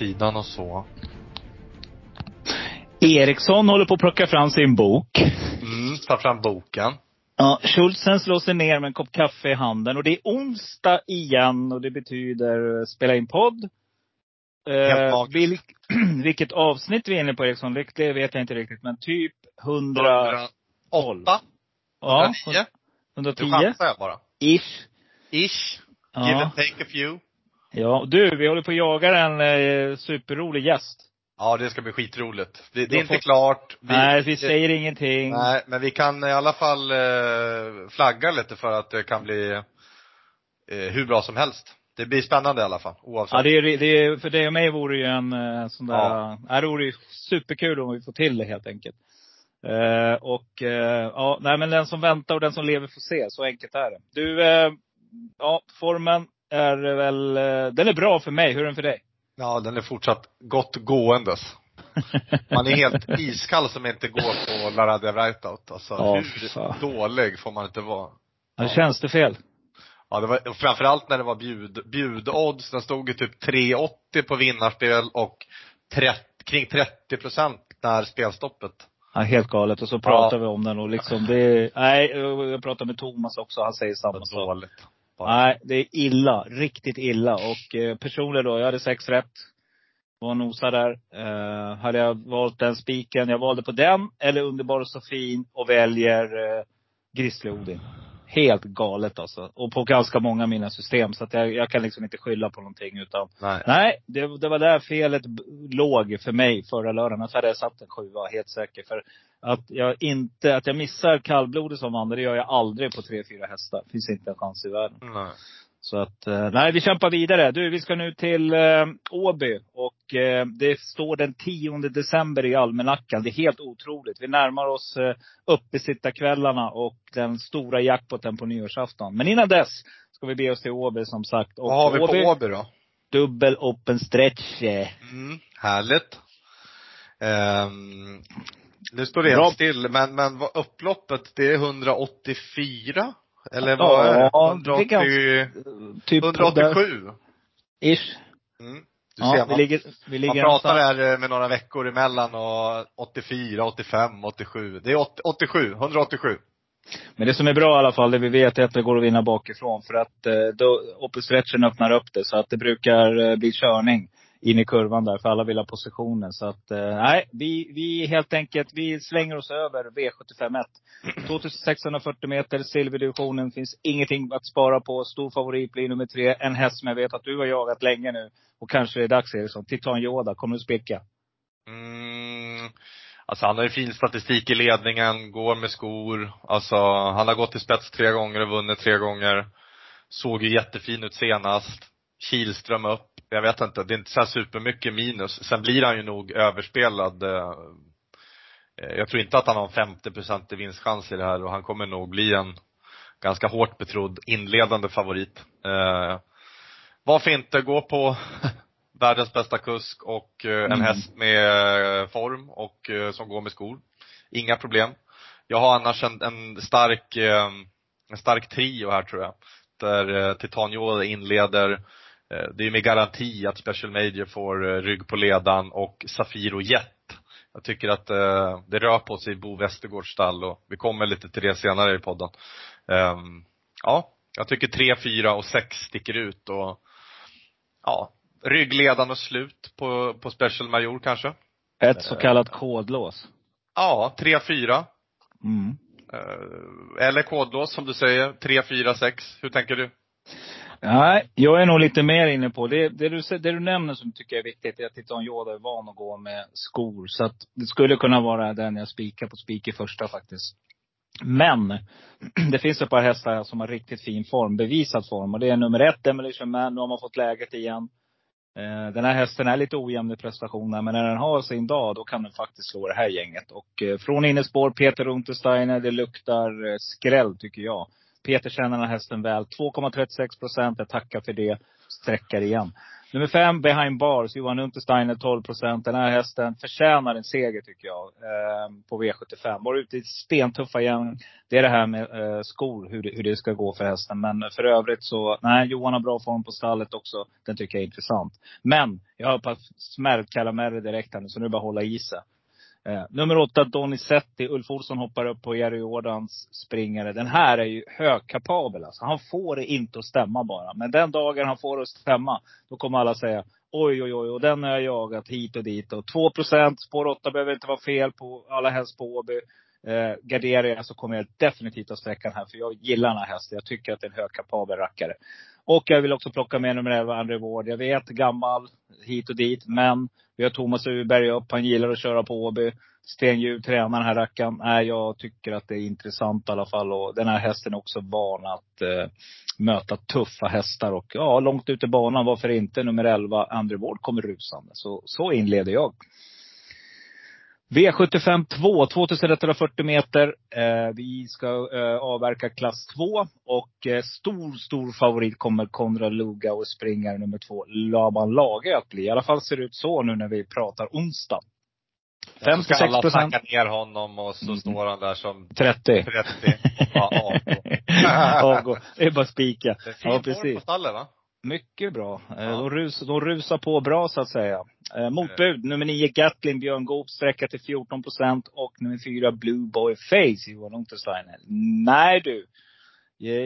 Sidan och så. Eriksson håller på att plocka fram sin bok. Mm, ta fram boken. Ja, Schultzen slår sig ner med en kopp kaffe i handen. Och det är onsdag igen och det betyder eh, spela in podd. Eh, vilk, vilket avsnitt vi är inne på Eriksson, det vet jag inte riktigt. Men typ 100... 108? Ja, 110? 110? Du chansar jag bara. Ish. Ish. Ja. Give and take a few. Ja, du, vi håller på att jaga en eh, superrolig gäst. Ja, det ska bli skitroligt. Det, det är inte fått- klart. Vi, Nej, vi säger ingenting. Nej, men vi kan i alla fall eh, flagga lite för att det kan bli eh, hur bra som helst. Det blir spännande i alla fall, oavsett. Ja, det är, det är, för dig och mig vore ju en eh, sån där, ja. det vore ju superkul om vi får till det helt enkelt. Eh, och eh, ja, nej men den som väntar och den som lever får se. Så enkelt är det. Du, eh, ja formen är väl, eh, den är bra för mig. Hur är den för dig? Ja, den är fortsatt gott gåendes. Man är helt iskall som inte går på La Radio Rightout. Alltså Ja, hur fan. dålig får man inte vara? Ja. Känns det fel? Ja, det var framförallt när det var bjud, bjudodds. Den stod ju typ 3,80 på vinnarspel och 30, kring 30 procent när spelstoppet. Ja, helt galet. Och så pratar vi om den och liksom det, nej, jag pratar med Thomas också. Han säger samma sak. dåligt. Bara. Nej, det är illa. Riktigt illa. Och eh, personligen då, jag hade sex rätt. Var nosa där. Eh, hade jag valt den spiken, jag valde på den eller Underbar och så fin och väljer eh, Grizzly Odin. Helt galet alltså. Och på ganska många av mina system. Så att jag, jag kan liksom inte skylla på någonting utan Nej. Nej, det, det var där felet låg för mig förra lördagen. Annars hade jag satt en sjua, helt säker. För att jag inte, att jag missar kallblodet som vann, det gör jag aldrig på tre, fyra hästar. Finns inte en chans i världen. Nej. Så att, eh, nej vi kämpar vidare. Du, vi ska nu till eh, Åby. Och eh, det står den 10 december i almanackan. Det är helt otroligt. Vi närmar oss eh, uppesittarkvällarna och den stora jackpoten på nyårsafton. Men innan dess ska vi be oss till Åby som sagt. Och Vad har vi Åby, på Åby då? Dubbel open stretch. Mm, härligt. Ehm, nu står det helt still, men, men vad upploppet, det är 184? Eller vad är det? Ja, det är 180, ganska- Typ 187? Ish. Mm. Du Ja, ser, vi man, ligger, vi ligger man pratar här eh, med några veckor emellan och 84, 85, 87. Det är 80, 87, 187. Men det som är bra i alla fall, det vi vet är att det går att vinna bakifrån. För att eh, då stretchen öppnar upp det. Så att det brukar eh, bli körning in i kurvan där. För alla vill ha positionen. Så att, eh, nej, vi, vi helt enkelt, vi slänger oss över V751. 2640 meter, silverdivisionen. Finns ingenting att spara på. Stor favorit blir nummer tre. En häst som jag vet att du har jagat länge nu. Och kanske det är dags Eriksson. Titan Yoda, kommer du spika? Mm. Alltså han har ju fin statistik i ledningen, går med skor. Alltså han har gått till spets tre gånger och vunnit tre gånger. Såg ju jättefin ut senast. Kihlström upp. Jag vet inte, det är inte så supermycket minus. Sen blir han ju nog överspelad. eh, eh, Jag tror inte att han har en 50 i vinstchans i det här och han kommer nog bli en ganska hårt betrodd inledande favorit. Eh, varför inte gå på världens bästa kusk och en Mm. häst med form och som går med skor. Inga problem. Jag har annars en, en stark, en stark trio här tror jag. Där Titan Yoda inleder. Eh, det är med garanti att Special Major får eh, rygg på ledan och Safiro Jet. Jag tycker att eh, det rör på sig i Bo Westergårds stall och vi kommer lite till det senare i podden. Ehm, ja, jag tycker 3, 4 och 6 sticker ut och ja, ryggledan och slut på, på Special Major kanske. Ett så kallat kodlås. Ja, 3, 4. Mm. Eller kodlås som du säger, 3, 4, 6. Hur tänker du? Nej, jag är nog lite mer inne på, det, det, du, det du nämner som tycker är viktigt, är att titta om Yoda är van att gå med skor. Så att det skulle kunna vara den jag spikar på spik i första faktiskt. Men det finns ett par hästar här som har riktigt fin form, bevisad form. Och det är nummer ett, Demolition Man. Nu har man fått läget igen. Eh, den här hästen är lite ojämn i prestationen, men när den har sin dag, då kan den faktiskt slå det här gänget. Och eh, från innespår, Peter Untersteiner, det luktar eh, skräll tycker jag. Peter känner den här hästen väl. 2,36 procent. Jag tackar för det. Sträckar igen. Nummer fem, Behind Bars, Johan Untersteiner 12 procent. Den här hästen förtjänar en seger tycker jag. Eh, på V75. Var ute i stentuffa igen. Det är det här med eh, skor, hur det, hur det ska gå för hästen. Men för övrigt så, nej, Johan har bra form på stallet också. Den tycker jag är intressant. Men, jag har på smält karameller direkt här nu, så nu är det bara att hålla i sig. Eh, nummer åtta, Donizetti. Ulf Olsson hoppar upp på Jerry Jordans springare. Den här är ju högkapabel alltså. Han får det inte att stämma bara. Men den dagen han får det att stämma, då kommer alla säga oj, oj, oj. Och den har jag jagat hit och dit. Och 2 procent, spår 8 behöver inte vara fel på, alla helst på Åby. Eh, garderar jag så kommer jag definitivt att sträcka den här. För jag gillar den här hästen. Jag tycker att det är en högkapabel rackare. Och jag vill också plocka med nummer 11, André Ward. Jag vet, gammal, hit och dit. Men vi har Thomas Uberg upp. Han gillar att köra på Åby. Stenhjul tränar den här rackaren. Nej, jag tycker att det är intressant i alla fall. Och den här hästen är också van att eh, möta tuffa hästar. Och ja, långt ut i banan, varför inte? Nummer 11, André Ward, kommer rusande. Så, så inleder jag. V75 2, 2140 meter. Eh, vi ska eh, avverka klass 2. Och eh, stor, stor favorit kommer Konrad Luga och springare nummer 2, Laban Lage att bli. I alla fall ser det ut så nu när vi pratar onsdag. 56 procent. alla snacka ner honom och så mm. står han där som 30. 30. Ja, avgå. avgå. Det är bara spika. Det är fin ja, precis. på stallet va? Mycket bra. Ja. De, rus, de rusar på bra så att säga. Eh, motbud, nummer 9 Gatlin, Björn Goop, sträcka till 14 procent. Och nummer 4 Blue Boy Face, Johan Untersteiner. Nej du.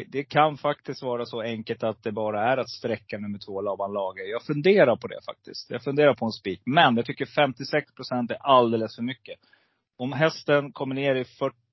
Det kan faktiskt vara så enkelt att det bara är att sträcka nummer två Laban Lager. Jag funderar på det faktiskt. Jag funderar på en spik. Men jag tycker 56 procent är alldeles för mycket. Om hästen kommer ner i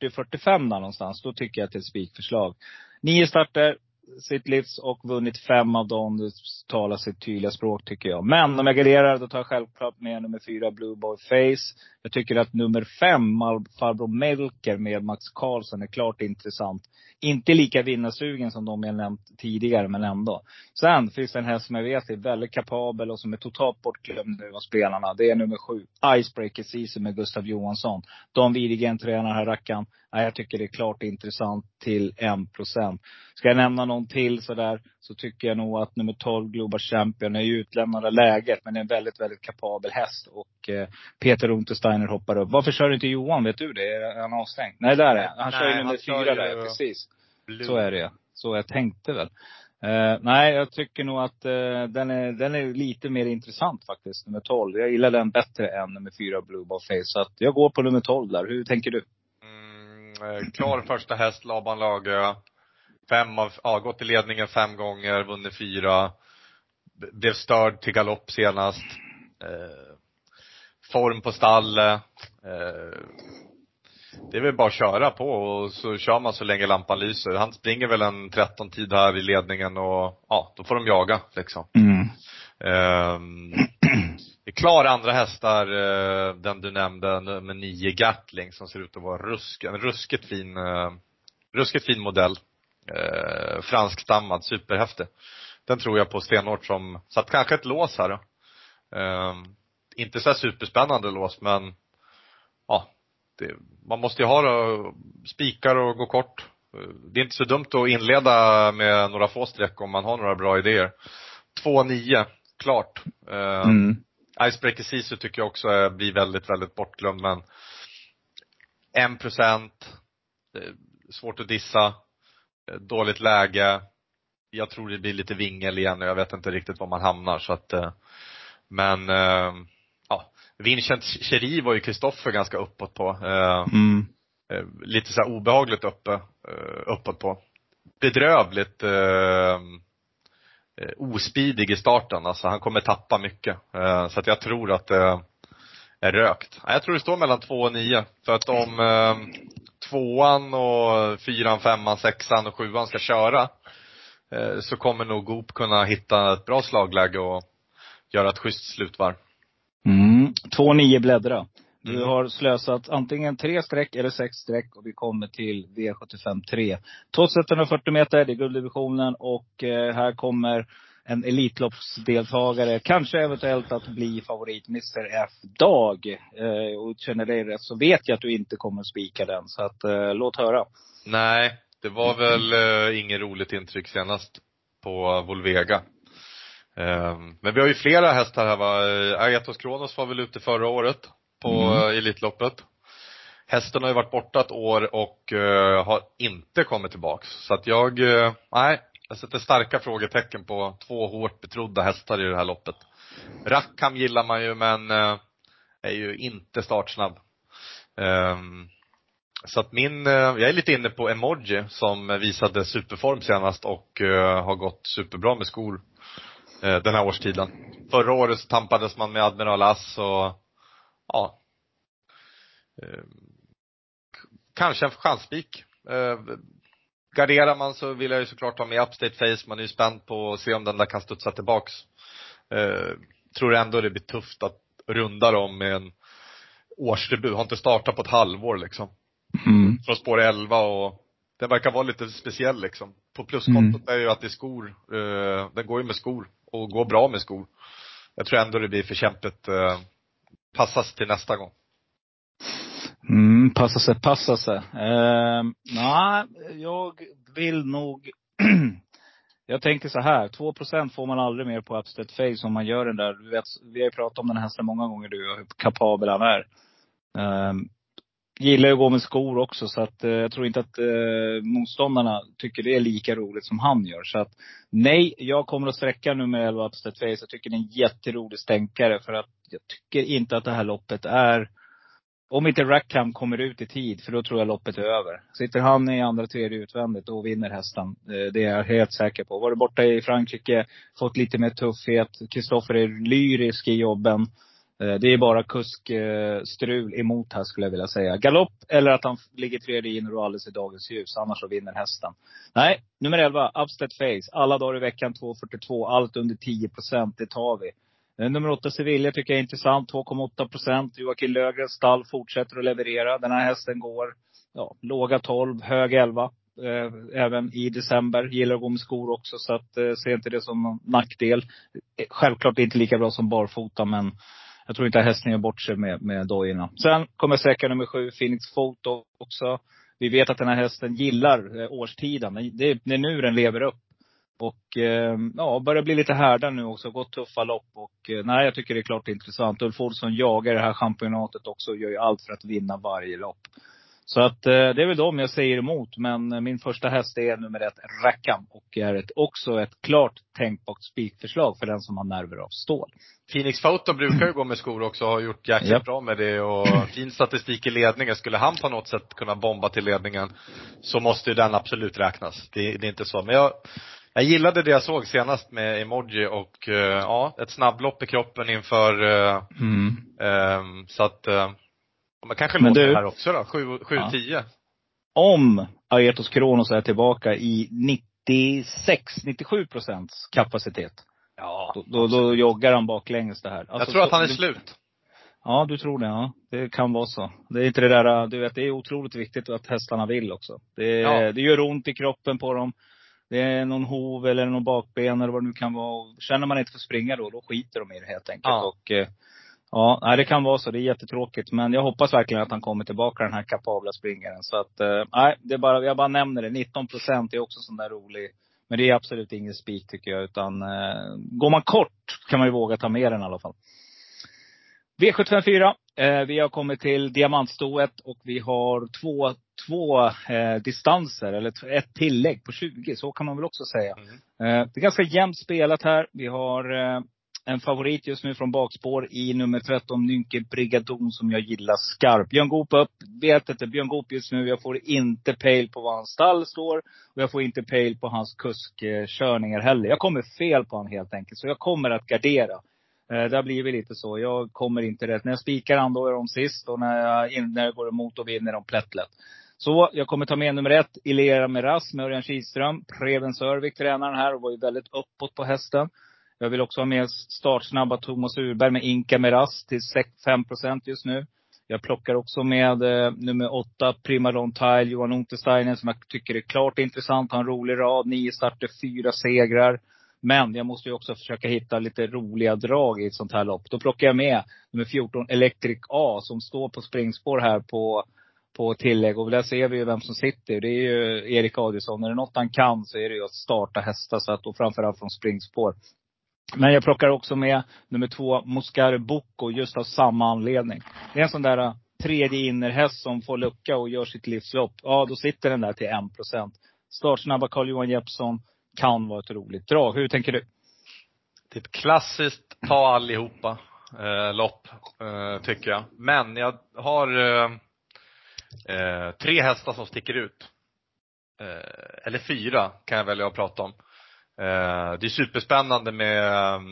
40-45 någonstans, då tycker jag att det är ett spikförslag. Nio starter, sitt livs och vunnit fem av dem. Det talar sitt tydliga språk tycker jag. Men om jag garderar, då tar jag självklart med nummer fyra, Blue Boy Face. Jag tycker att nummer fem, Farbror Melker med Max Karlsson är klart intressant. Inte lika vinnarsugen som de jag nämnt tidigare, men ändå. Sen finns det en häst som jag vet är väldigt kapabel och som är totalt bortglömd nu av spelarna. Det är nummer sju, Icebreaker Season med Gustav Johansson. Dan Widegren tränar här rackaren. Nej, jag tycker det är klart intressant till 1 procent. Ska jag nämna någon till sådär, så tycker jag nog att nummer 12, Global Champion, är utlämnad av läget. Men är en väldigt, väldigt kapabel häst. Och eh, Peter Untersteiner hoppar upp. Varför kör inte Johan? Vet du det? Är han avstängd? Nej, där är han. Han kör ju nummer fyra där, precis. Blue. Så är det Så jag tänkte väl. Uh, nej, jag tycker nog att uh, den, är, den är lite mer intressant faktiskt, nummer 12. Jag gillar den bättre än nummer 4, Blue Ball Face. Så att jag går på nummer 12 där. Hur tänker du? Eh, klar första häst, Laban Lagö. Fem av, ja, gått i ledningen fem gånger, vunnit fyra. Blev störd till galopp senast. Eh, form på stallet. Eh, det är väl bara att köra på och så kör man så länge lampan lyser. Han springer väl en 13 tid här i ledningen och ja, då får de jaga liksom. Mm. Um, det är klar andra hästar, eh, den du nämnde, nummer nio Gatling som ser ut att vara rusk, en ruskigt fin, eh, ruskigt fin modell. Eh, franskstammad, superhäftig. Den tror jag på stenhårt som, så att kanske ett lås här då. Eh, inte så superspännande lås men, ja, det, man måste ju ha då, spikar och gå kort. Det är inte så dumt att inleda med några få streck om man har några bra idéer. 2-9, klart. Eh, mm. Icebreaker Sisu tycker jag också blir väldigt, väldigt bortglömd men en procent, svårt att dissa, dåligt läge. Jag tror det blir lite vingel igen och jag vet inte riktigt var man hamnar så att eh, men eh, ja, Vincent Cheri var ju Kristoffer ganska uppåt på. Eh, mm. Lite så obehagligt uppe, uppåt på. Bedrövligt Eh, ospidig i starten. Alltså han kommer tappa mycket. Eh, så att jag tror att det är rökt. Jag tror det står mellan två och nio. För att om eh, tvåan och fyran, femman, sexan och sjuan ska köra så kommer nog Goop kunna hitta ett bra slagläge och göra ett schysst slutvarv. Mm. 2-9 bläddra. Du Mm. har slösat antingen tre streck eller sex streck och vi kommer till V75 3. 2140 meter, det är gulddivisionen och eh, här kommer en Elitloppsdeltagare, kanske eventuellt att bli favorit, Mr F Dag. Eh, och känner dig rätt så vet jag att du inte kommer spika den. Så att, eh, låt höra. Nej, det var väl eh, inget roligt intryck senast på Volvega. Ehm, men vi har ju flera hästar här va. Eh, Agatos Kronos var väl ute förra året på Mm. eh, Elitloppet. Hästen har ju varit borta ett år och eh, har inte kommit tillbaks. Så att jag, eh, nej, jag sätter starka frågetecken på två hårt betrodda hästar i det här loppet. Rackham gillar man ju men eh, är ju inte startsnabb. Ehm, så att min, eh, jag är lite inne på Emoji som visade superform senast och eh, har gått superbra med skor den här årstiden. Förra året så tampades man med Admiral Ass och ja. Ehm, kanske en chansspik. Garderar man så vill jag ju såklart ha med Upstate Face. Man är ju spänd på att se om den där kan studsa tillbaks. Eh, tror ändå det blir tufft att runda dem med en årsdebut. Har inte startat på ett halvår liksom Mm. från spår 11 och den verkar vara lite speciell liksom. På pluskontot är ju att det är skor, eh, den går ju med skor och går bra med skor. Jag tror ändå det blir för kämpigt, eh, passas till nästa gång. Mm, passa sig, passa sig. Eh, nej, jag vill nog Jag tänker så här, 2% får man aldrig mer på Upstate Face om man gör den där. Du vet, vi har ju pratat om den här så många gånger du och hur kapabel han är. Eh, gillar ju att gå med skor också så att eh, jag tror inte att eh, motståndarna tycker det är lika roligt som han gör. Så att nej, jag kommer att sträcka nummer 11 Upstate Face. Jag tycker det är en jätterolig stänkare för att jag tycker inte att det här loppet är om inte Rackham kommer ut i tid, för då tror jag loppet är över. Sitter han i andra, tredje utvändigt, då vinner hästen. Eh, det är jag helt säker på. Varit borta i Frankrike, fått lite mer tuffhet. Kristoffer är lyrisk i jobben. Eh, det är bara kuskstrul eh, emot här skulle jag vilja säga. Galopp eller att han ligger tredje in och alldeles i dagens ljus. Annars så vinner hästen. Nej, nummer 11, Upstead Face. Alla dagar i veckan 2.42. Allt under 10 procent. Det tar vi. Eh, nummer 8 Sevilla tycker jag är intressant. 2,8 procent. Joakim Lögrens stall fortsätter att leverera. Den här hästen går ja, låga 12, hög 11. Eh, även i december. Gillar att gå med skor också. Så att, eh, ser inte det som någon nackdel. Eh, självklart inte lika bra som barfota men jag tror inte att hästen gör bort sig med, med dojorna. Sen kommer säkert nummer sju, Phoenix Foto också. Vi vet att den här hästen gillar eh, årstiden. Det är, det är nu den lever upp. Och eh, ja, börjar bli lite härdad nu också. Gått tuffa lopp. Och eh, nej, jag tycker det är klart intressant. Ulf Olsson jagar det här championatet också. och Gör ju allt för att vinna varje lopp. Så att eh, det är väl dem jag säger emot. Men min första häst är nummer ett, Rackham. Och är ett, också ett klart tänkbart spikförslag för den som har nerver av stål. Phoenix Photo brukar ju gå med skor också och har gjort jäkligt Japp. bra med det och fin statistik i ledningen. Skulle han på något sätt kunna bomba till ledningen så måste ju den absolut räknas. Det, det är inte så. Men jag, jag gillade det jag såg senast med Emoji och eh, ja, ett snabblopp i kroppen inför eh, Mm. ehm, så att eh, man kanske Men låter du- det här också då. 7-10. Om Aetos Kronos är tillbaka i 96-97 procents kapacitet. Ja. Då, då, då joggar han baklänges det här. jag Alltså, tror att han är du- slut. Ja, du tror det. Ja. Det kan vara så. Det är inte det där, du vet, det är otroligt viktigt att hästarna vill också. Det, Ja. det gör ont i kroppen på dem. Det är någon hov eller någon bakben eller vad det nu kan vara. Känner man inte för springa då, då skiter de i det helt enkelt. Ja. Och, eh, ja, det kan vara så. Det är jättetråkigt. Men jag hoppas verkligen att han kommer tillbaka, den här kapabla springaren. Så att, eh, nej, det är bara, jag bara nämner det. 19 procent är också sån där rolig. Men det är absolut ingen spik tycker jag. Utan eh, går man kort kan man ju våga ta med den i alla fall. V754. Eh, vi har kommit till diamantstoet och vi har två, två eh, distanser, eller ett tillägg på 20. Så kan man väl också säga. Mm. Eh, det är ganska jämnt spelat här. Vi har eh, en favorit just nu från bakspår i nummer 13, Nynke Brigadon, som jag gillar skarpt. Björn Goop upp. Vet inte, Björn Goop just nu. Jag får inte pejl på var hans stall står. Och jag får inte pejl på hans kuskkörningar heller. Jag kommer fel på honom helt enkelt. Så jag kommer att gardera. Eh, Det har blivit lite så. Jag kommer inte rätt. När jag spikar han, då är de sist. Och när jag, in- när jag går emot, då vinner de plättlätt. Så jag kommer ta med nummer ett, Ilera Miraz, med Örjan Kihlström. Preben Sörvik tränaren här och var ju väldigt uppåt på hästen. Jag vill också ha med startsnabba Thomas Urberg med Inka Miraz. till 5 just nu. Jag plockar också med eh, nummer åtta, Primadon Tile, Johan Untersteiner, som jag tycker är klart intressant. Har en rolig rad. Nio starter, fyra segrar. Men jag måste ju också försöka hitta lite roliga drag i ett sånt här lopp. Då plockar jag med nummer 14, Electric A, som står på springspår här på, på tillägg. Och där ser vi ju vem som sitter. Det är ju Erik Adielsson. Är det något han kan så är det ju att starta hästar. Så att, och framförallt från springspår. Men jag plockar också med nummer två, Moscar Bocco, just av samma anledning. Det är en sån där äh, tredje innerhäst som får lucka och gör sitt livslopp. Ja, då sitter den där till 1 procent. Startsnabba Carl-Johan Jeppsson kan vara ett roligt drag. Hur tänker du? Det är ett klassiskt ta allihopa eh, lopp, eh, tycker jag. Men jag har eh, eh tre hästar som sticker ut. Eh, eller fyra kan jag välja att prata om. Eh, det är superspännande med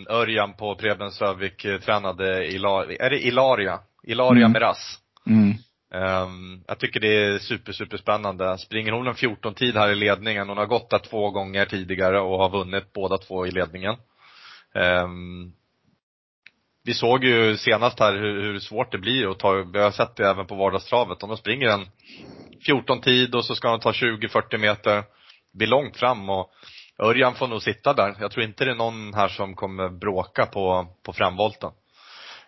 Örjan på Preben Sövik tränade Ilar, är det Ilaria? Ilaria mm. Meras. Mm. Um, jag tycker det är super, super spännande. Springer hon en 14-tid här i ledningen, hon har gått där två gånger tidigare och har vunnit båda två i ledningen. Um, vi såg ju senast här hur, hur, svårt det blir att ta, vi har sett det även på vardagstravet. Om de springer en 14-tid och så ska de ta 20-40 meter, det blir långt fram och Örjan får nog sitta där. Jag tror inte det är någon här som kommer bråka på, på framvolten.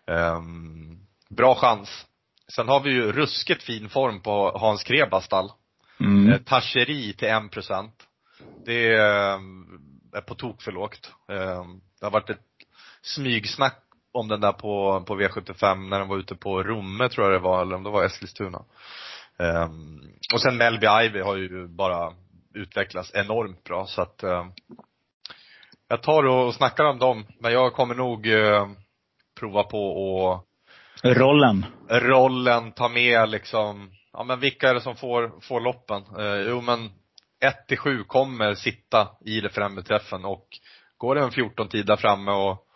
Um, bra chans. Sen har vi ju ruskigt fin form på Hans Krebastall. Mm. Eh, Tacheri till 1 procent. Det är, är på tok för lågt. Um, det har varit ett smygsnack om den där på, på V75 när den var ute på Romme tror jag det var, eller om det var Eskilstuna. Och sen Melby Ivy har ju bara utvecklas enormt bra så att eh, jag tar och snackar om dem, men jag kommer nog eh, prova på och Rollen? Rollen, ta med liksom, ja men vilka är det som får, får loppen? Eh, jo men 1 till 7 kommer sitta i det främre träffen och går det en 14 tid där framme och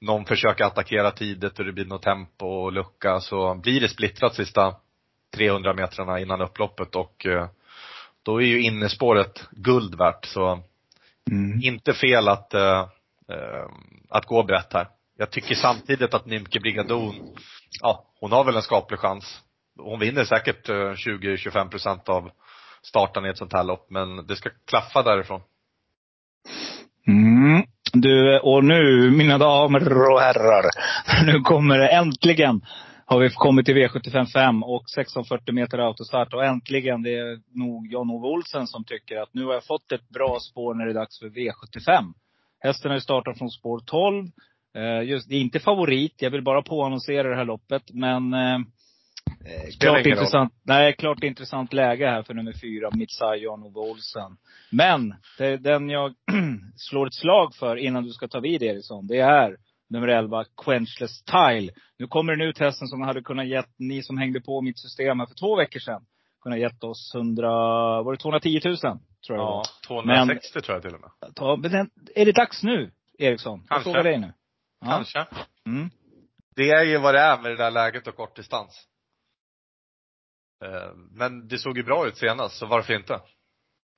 någon försöker attackera tidigt och det blir något tempo och lucka så blir det splittrat sista 300 metrarna innan upploppet och eh, då är ju innespåret guld värt. Så mm. inte fel att, äh, att gå brett här. Jag tycker samtidigt att Nimke Brigadon, ja, hon har väl en skaplig chans. Hon vinner säkert eh, 20-25 procent av starten i ett sånt här lopp, men det ska klaffa därifrån. Mm. Du, och nu mina damer och herrar, nu kommer det äntligen har vi kommit till V755 och 1640 meter autostart. Och äntligen, det är nog Jan-Ove Olsen som tycker att nu har jag fått ett bra spår när det är dags för V75. Hästen har ju startat från spår 12. Eh, just, det är inte favorit, jag vill bara påannonsera det här loppet. Men eh, klart intressant, nej, klart intressant läge här för nummer fyra, Mitsai Jan-Ove Olsen. Men, det, den jag slår ett slag för innan du ska ta vid Eriksson, det är nummer 11, Quenchless Tile. Nu kommer den ut hästen som hade kunnat gett, ni som hängde på mitt system här för två veckor sedan, kunnat gett oss 100, var det 210 000? Tror jag ja, 260 men, tror jag till och med. Ta, men den, är det dags nu, Eriksson? Kanske. Jag frågar dig nu. Kanske. Mm. Det är ju vad det är med det där läget och kortdistans. Eh, men det såg ju bra ut senast, så varför inte?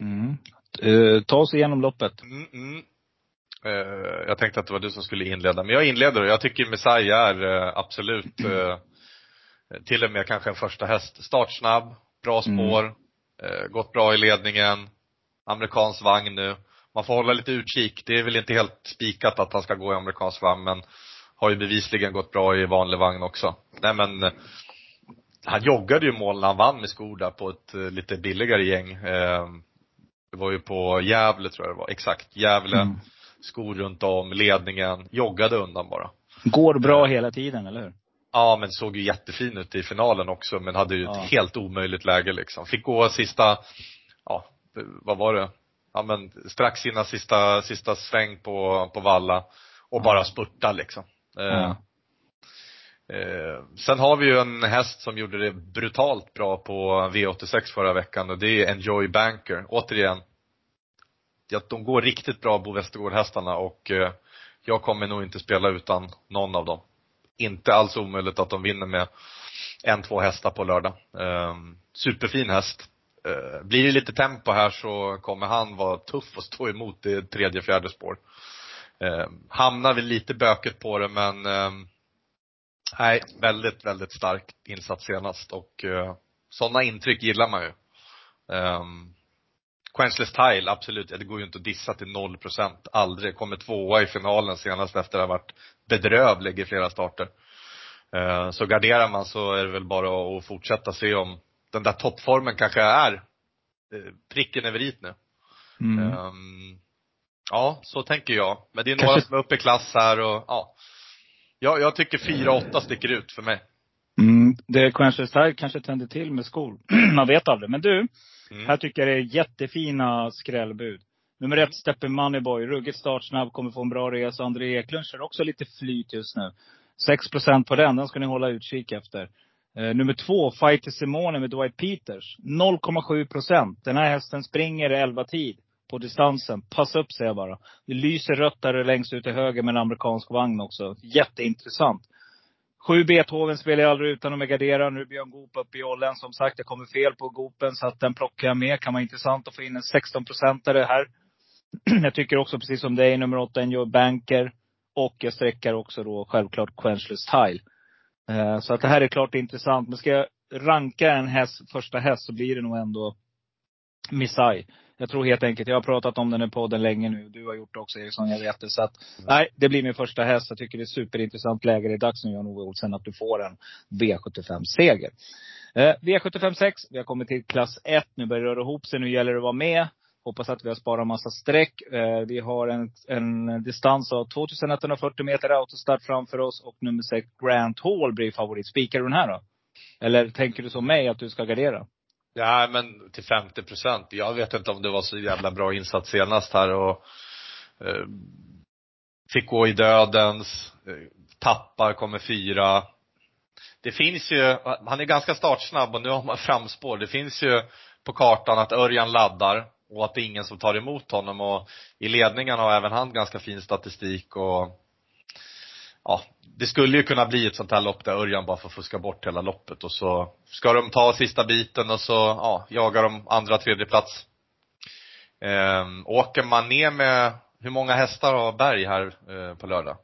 Mm. Uh, ta oss igenom loppet. Mm, mm. Eh, jag tänkte att det var du som skulle inleda, men jag inleder och jag tycker Messiah är eh, absolut eh, till och med kanske en första häst. Startsnabb, bra mm. spår, gått bra i ledningen, amerikansk vagn nu. Man får hålla lite utkik. Det är väl inte helt spikat att han ska gå i amerikansk vagn, men har ju bevisligen gått bra i vanlig vagn också. Nej men, han joggade ju mål när han vann med skor där på ett lite billigare gäng. Det var ju på Gävle tror jag det var, exakt, Gävle. Mm skor runt om, ledningen, joggade undan bara. Går bra eh. hela tiden, eller hur? Ja, men såg ju jättefin ut i finalen också, men hade ju ja. ett helt omöjligt läge liksom. Fick gå sista, ja, vad var det? Ja men strax innan sista, sista sväng på, på valla och bara spurta liksom. Ja. Eh, sen har vi ju en häst som gjorde det brutalt bra på V86 förra veckan och det är Enjoy Banker. Återigen, att de går riktigt bra Bo Westergård-hästarna och eh, jag kommer nog inte spela utan någon av dem. Inte alls omöjligt att de vinner med en, två hästar på lördag. Eh, superfin häst. Eh, blir det lite tempo här så kommer han vara tuff att stå emot i tredje, fjärde spår. Eh, hamnar vi lite böket på det men eh, Nej, väldigt, väldigt stark insats senast och eh, sådana intryck gillar man ju. Um, Quenchless Tile, absolut. Det går ju inte att dissa till noll procent. Aldrig. Kommer tvåa i finalen senast efter att ha varit bedrövlig i flera starter. Eh, så garderar man så är det väl bara att fortsätta se om den där toppformen kanske är uh, pricken över i nu. Mm. Um, ja, så tänker jag. Men det är några som är uppe i klass här och ja. Jag, jag tycker 4-8 sticker ut för mig. Mm, det kanske Style kanske tänder till med skor. Man vet aldrig. Men du, mm. här tycker jag det är jättefina skrällbud. Nummer ett, Steppe Moneyboy. Ruggigt startsnabb, kommer få en bra resa. André Eklund kör också lite flyt just nu. 6% på den, den ska ni hålla utkik efter. Eh, nummer två, Fighter Simone med Dwight Peters. 0,7 procent. Den här hästen springer 11 tid på distansen. Passa upp säger jag bara. Det lyser rött där längst ut till höger med en amerikansk vagn också. Jätteintressant. Sju Beethoven spelar jag aldrig utan att gardera. Nu är Björn Goop uppe i ollen. Som sagt, jag kommer fel på Goopen så att den plockar jag med. Kan vara intressant att få in en 16-procentare här. jag tycker också precis som dig, nummer åtta, Enjoy Banker. Och jag sträckar också då självklart Quenchless Tile. Eh, så att det här är klart intressant. Men ska jag ranka en häst, första häst så blir det nog ändå Missai. Jag tror helt enkelt, jag har pratat om den i podden länge nu. Du har gjort det också Eriksson, jag vet det. Så att, nej, det blir min första häst. Jag tycker det är superintressant läge. Det är dags nu Jan-Ove Olsen att du får en V75-seger. Eh, V75 6, vi har kommit till klass 1. Nu börjar det röra ihop sig. Nu gäller det att vara med. Hoppas att vi har sparat massa streck. Eh, vi har en, en distans av 2140 meter autostart framför oss. Och nummer 6, Grant Hall blir favorit. Spikar du den här då? Eller tänker du som mig att du ska gardera? Ja, men till 50 procent. Jag vet inte om det var så jävla bra insats senast här och eh, fick gå i dödens, eh, tappar, kommer fyra. Det finns ju, han är ganska startsnabb och nu har man framspår. Det finns ju på kartan att Örjan laddar och att det är ingen som tar emot honom och i ledningen har även han ganska fin statistik och ja, det skulle ju kunna bli ett sånt här lopp där Örjan bara får fuska bort hela loppet och så ska de ta sista biten och så, ja, jagar de andra, tredje plats. Ehm, åker man ner med, hur många hästar har Berg här eh, på lördag?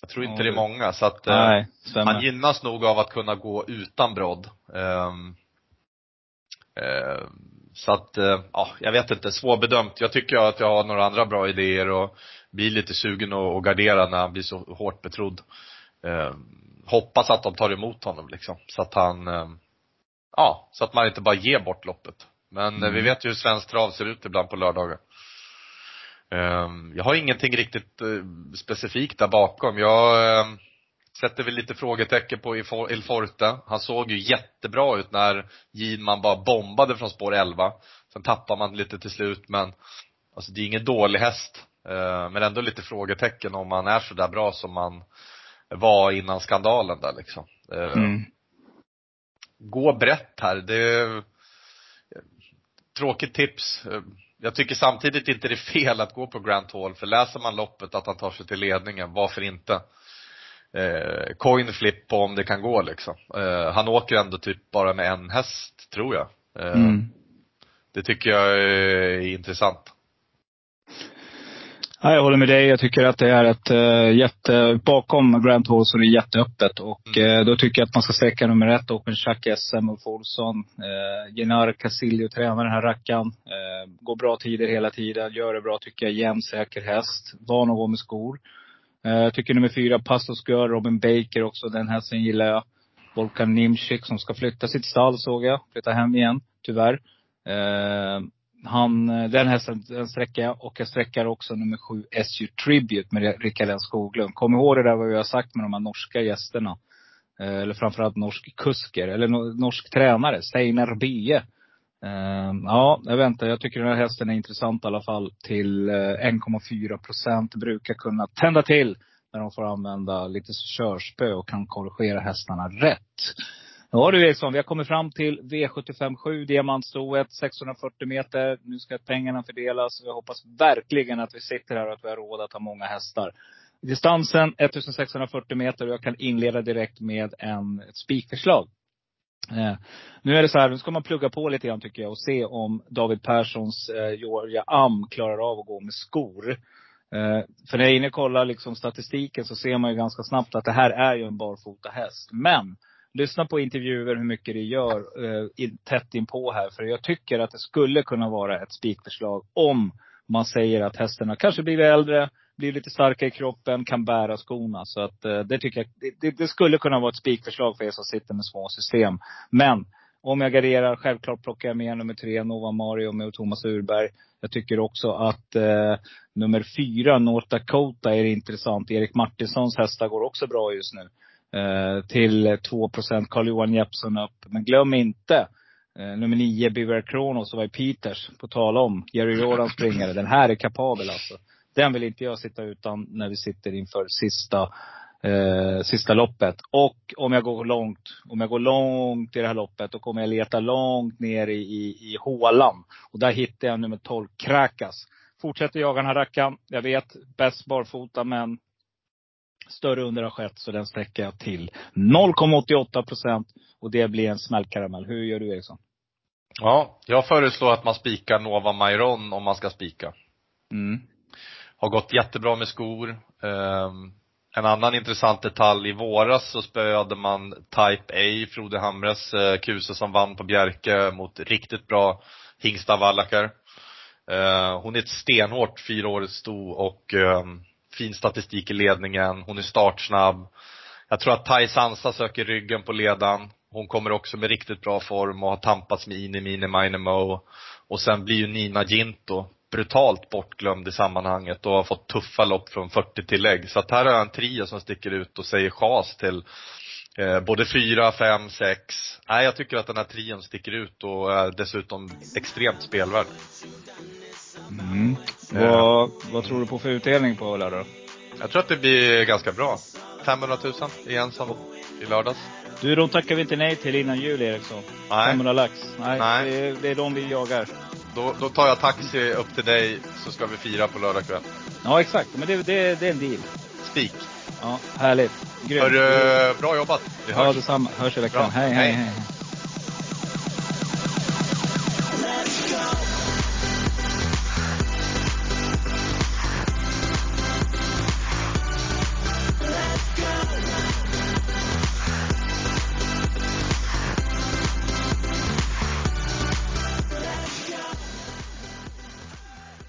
Jag tror inte det är många så att eh, Nej, han gynnas nog av att kunna gå utan brodd. Ehm, eh, så att, eh, ja, jag vet inte, svårbedömt. Jag tycker att jag har några andra bra idéer och blir lite sugen att gardera när han blir så hårt betrodd. Eh, hoppas att de tar emot honom liksom. Så att han, eh, ja, så att man inte bara ger bort loppet. Men mm. vi vet ju hur svensk trav ser ut ibland på lördagar. Eh, jag har ingenting riktigt eh, specifikt där bakom. Jag eh, sätter väl lite frågetecken på Il Forte. Han såg ju jättebra ut när Gidman bara bombade från spår 11. Sen tappar man lite till slut men, alltså det är ingen dålig häst. Eh, men ändå lite frågetecken om han är så där bra som man var innan skandalen där liksom. Eh, mm. Gå brett här. Det är tråkigt tips. Eh, jag tycker samtidigt inte det är fel att gå på Grant Hall, för läser man loppet att han tar sig till ledningen, varför inte? Eh, coin flip om det kan gå liksom. Eh, han åker ändå typ bara med en häst, tror jag. Eh, mm. Det tycker jag är intressant. Ja, jag håller med dig. Jag tycker att det är ett uh, jätte, bakom Grant Hall så är det jätteöppet. Och mm. uh, då tycker jag att man ska sträcka nummer ett, Open Chuck SM, Ulf Olsson. Uh, Genar Casillo tränar den här rackaren. Uh, går bra tider hela tiden. Gör det bra tycker jag. Jämn, säker häst. Van att gå med skor. Jag tycker nummer fyra, Pastos Girl, Robin Baker också. Den hästen gillar jag. Volkan Nimchik som ska flytta sitt stall såg jag. Flytta hem igen, tyvärr eh, han, den hästen den sträcker jag. Och jag sträckar också nummer sju, SU Tribute med Rickard N Skoglund. Kom ihåg det där vad vi har sagt med de här norska gästerna. Eh, eller framförallt norsk kusker, eller norsk tränare, Steinar Bie. Uh, ja, jag väntar. Jag tycker den här hästen är intressant i alla fall. Till eh, uh, 1,4 procent. Brukar kunna tända till när de får använda lite körspö och kan korrigera hästarna rätt. Ja du Eriksson, vi har kommit fram till V757, diamantstoet, 640 meter. Nu ska pengarna fördelas. Jag hoppas verkligen att vi sitter här och att vi har råd att ha många hästar. Distansen 1640 meter och jag kan inleda direkt med en, ett spikförslag. Eh, nu är det så här, nu ska man plugga på lite grann tycker jag och se om David Perssons eh, Georgia Am klarar av att gå med skor. Eh, för när jag är inne och kollar liksom statistiken så ser man ju ganska snabbt att det här är ju en barfota häst. Men lyssna på intervjuer hur mycket det gör eh, tätt inpå här. För jag tycker att det skulle kunna vara ett spikförslag om man säger att hästarna kanske blivit äldre, blir lite starkare i kroppen, kan bära skorna. Så att eh, det tycker jag, det, det, skulle kunna vara ett spikförslag för er som sitter med små system. Men om jag garderar, självklart plockar jag med nummer tre, Nova Mario med Thomas Urberg. Jag tycker också att eh, nummer fyra, North Dakota, är intressant. Erik Martinssons hästar går också bra just nu. Eh, till 2 procent, Carl-Johan Jeppsson upp. Men glöm inte eh, nummer nio, Beaver Kronos, och var Peters. På tal om Jerry Jordan springare. Den här är kapabel alltså. Den vill inte jag sitta utan när vi sitter inför sista eh, sista loppet. Och om jag går långt, om jag går långt i det här loppet, då kommer jag leta långt ner i, i, i hålan. Och där hittar jag nummer 12, Krakas. Fortsätter jaga den här rackaren. Jag vet, bäst barfota, men större under har skett, så den sträcker jag till 0,88 procent. Och det blir en smällkaramell. Hur gör du Eriksson? Ja, jag föreslår att man spikar Nova Mairon om man ska spika. Mm. Har gått jättebra med skor. Ehm, en annan intressant detalj, i våras så spöade man Type A, Frode Hamres eh, kuse som vann på Bjerke mot riktigt bra hingsta vallackar. Eh, hon är ett stenhårt fyraårigt sto och eh, fin statistik i ledningen. Hon är startsnabb. Jag tror att Tai Sansa söker ryggen på ledan. Hon kommer också med riktigt bra form och har tampats med Ini Mini Mine Mo. Och sen blir ju Nina Ginto brutalt bortglömd i sammanhanget och har fått tuffa lopp från 40 tillägg. Så att här har jag en trio som sticker ut och säger chas till eh, både fyra, fem, sex. Nej, jag tycker att den här trion sticker ut och är dessutom extremt spelvärd. Mm. Eh. Vad, vad tror du på för utdelning på lördag Jag tror att det blir ganska bra. 500 000 igen som i lördags. Du, de tackar vi inte nej till innan jul Eriksson. Nej. 500 lax. Nej, Nej. Det, är, det är de vi jagar. Då, då tar jag taxi upp till dig så ska vi fira på lördag kväll. Ja exakt, men det, det, det är en deal. Spik. Ja, härligt. Grymt. Hör, bra jobbat. Vi hörs. Ja detsamma. Hörs i veckan. Hej, hej, hej. hej.